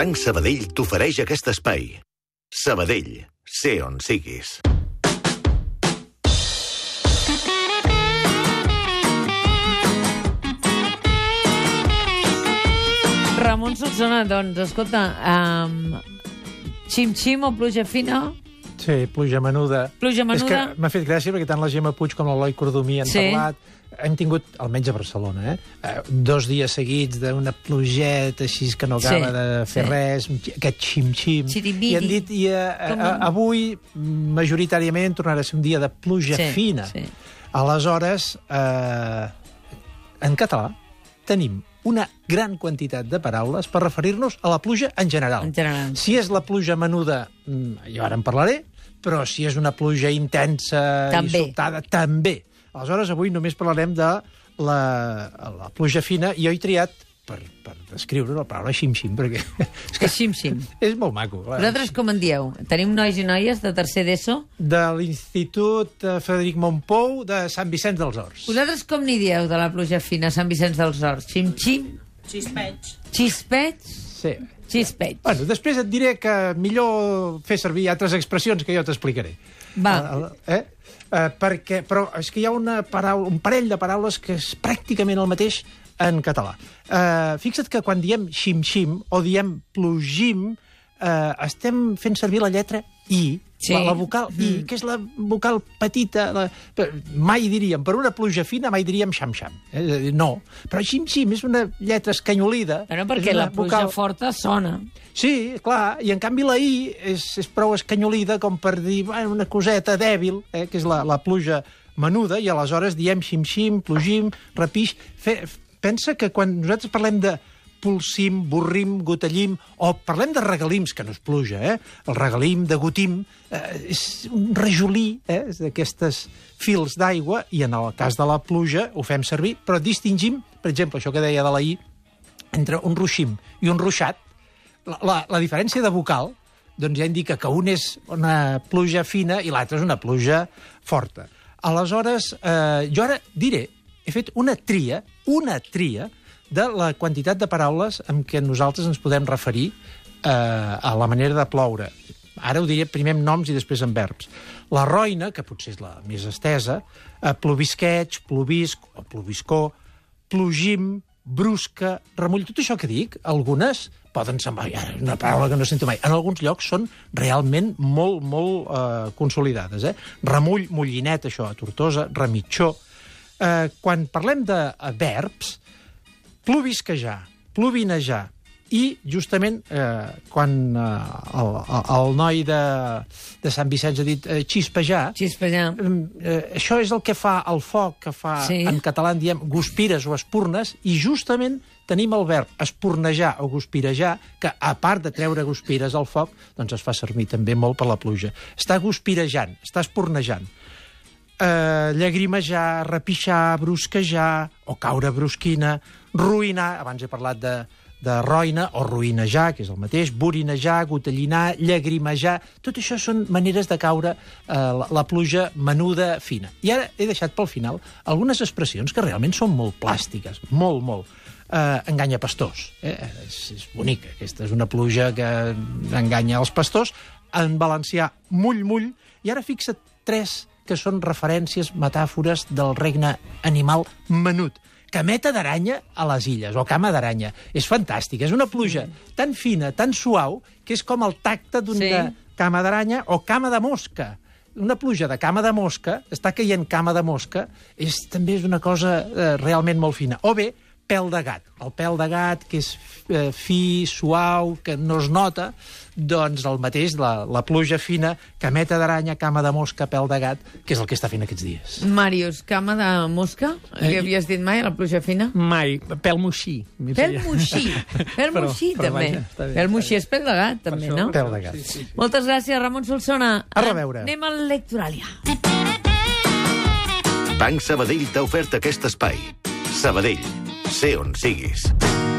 Banc Sabadell t'ofereix aquest espai. Sabadell, sé on siguis. Ramon Solsona, doncs, escolta, um, xim-xim o pluja fina? Sí, pluja menuda. Pluja És menuda? que m'ha fet gràcia perquè tant la Gemma Puig com l'Eloi Cordomí han Sí. parlat. Hem tingut, almenys a Barcelona, eh? eh, dos dies seguits d'una plugeta així que no acaba Sí, de fer sí. res, aquest xim-xim. I han dit, i, eh, Com eh, avui, majoritàriament, tornarà a ser un dia de pluja Sí, fina. sí. Aleshores, eh, en català, tenim una gran quantitat de paraules per referir-nos a la pluja en general. En general. Si és la pluja menuda, mm, jo ara en parlaré, però si és una pluja intensa També. i sobtada, també. Aleshores, avui només parlarem de la, la pluja fina, i jo he triat per, per descriure la paraula xim-xim, perquè és que xim-xim. és molt maco. clar. Vosaltres com en dieu? Tenim nois i noies de tercer d'ESO? De l'Institut eh, Frederic Montpou de Sant Vicenç dels Horts. Vosaltres com n'hi dieu de la pluja fina a Sant Vicenç dels Horts? Xim-xim? Xispeig. Xispets? Sí. Xispets. Bueno, després et diré que millor fer servir altres expressions que jo t'explicaré. Va. El- Eh? Eh, perquè, però és que hi ha una paraula, un parell de paraules que és pràcticament el mateix en català. Eh, fixa't que quan diem xim-xim o diem plugim, eh, estem fent servir la lletra I, Sí. la, la vocal I, Mm. que és la vocal petita. La, mai diríem, per una pluja fina, mai diríem xam-xam. Eh? No. Però xim-xim és una lletra escanyolida. És perquè la pluja vocal- forta sona. Sí, clar, i en canvi la I és, és prou escanyolida com per dir bueno, una coseta dèbil, eh, que és la, la pluja menuda, i aleshores diem xim-xim, plugim, rapix... Fe, pensa que quan nosaltres parlem de pulsim, borrim, gotellim, o parlem de regalims, que no és pluja, eh? el regalim de gotim, eh, és un rajolí eh? d'aquestes fils d'aigua, i en el cas de la pluja ho fem servir, però distingim, per exemple, això que deia de la I, entre un ruixim i un ruixat, la, la, la diferència de vocal doncs ja indica que un és una pluja fina i l'altre és una pluja forta. Aleshores, eh, jo ara diré, he fet una tria, una tria de la quantitat de paraules amb què nosaltres ens podem referir eh, a la manera de ploure. Ara ho diré primer amb noms i després amb verbs. La roina, que potser és la més estesa, eh, plovisqueig, plovisc o ploviscó, plogim, brusca, remull, tot això que dic, algunes poden semblar una paraula que no sento mai. En alguns llocs són realment molt, molt eh, consolidades. Eh? Remull, mollinet, això, a Tortosa, remitjó. Eh, quan parlem de eh, verbs, plovisquejar, plovinejar, i justament eh, quan eh, el, el, noi de, de Sant Vicenç ha dit eh, xispejar, Xispejar. eh, això és el que fa el foc, que fa, sí. en català en diem guspires o espurnes, i justament tenim el verb espurnejar o guspirejar, que a part de treure guspires al foc, doncs es fa servir també molt per la pluja. Està guspirejant, està espurnejant. Eh, llagrimejar, repixar, brusquejar, o caure brusquina, ruïnar, abans he parlat de, de roina, o ruïnejar, que és el mateix, borinejar, gotellinar, llagrimejar... Tot això són maneres de caure eh, la, pluja menuda, fina. I ara he deixat pel final algunes expressions que realment són molt plàstiques, molt, molt. Eh, enganya pastors. Eh? És, és bonica. Aquesta és una pluja que enganya els pastors. En valencià, mull, mull. I ara fixa't tres que són referències, metàfores del regne animal menut. Cameta d'aranya a les illes, o cama d'aranya. És fantàstic, és una pluja tan fina, tan suau, que és com el tacte d'una Sí. cama d'aranya o cama de mosca. Una pluja de cama de mosca, està caient cama de mosca, és, també és una cosa eh, realment molt fina. O bé, pèl de gat. El pèl de gat, que és eh, fi, suau, que no es nota, doncs el mateix, la, la pluja fina, cameta d'aranya, cama de mosca, pèl de gat, que és el que està fent aquests dies. Màrius, cama de mosca? Eh, Què havies dit mai, a la pluja fina? Mai. Pèl moixí. Pèl moixí. Pèl Però- moixí, però també. vaja, està bé, Pèl moixí és pèl de gat, també, això- no? Pèl de gat. Moltes gràcies, Ramon Solsona. A reveure. Anem al Lectoralia. Banc Sabadell t'ha ofert aquest espai. Sabadell, sé on siguis.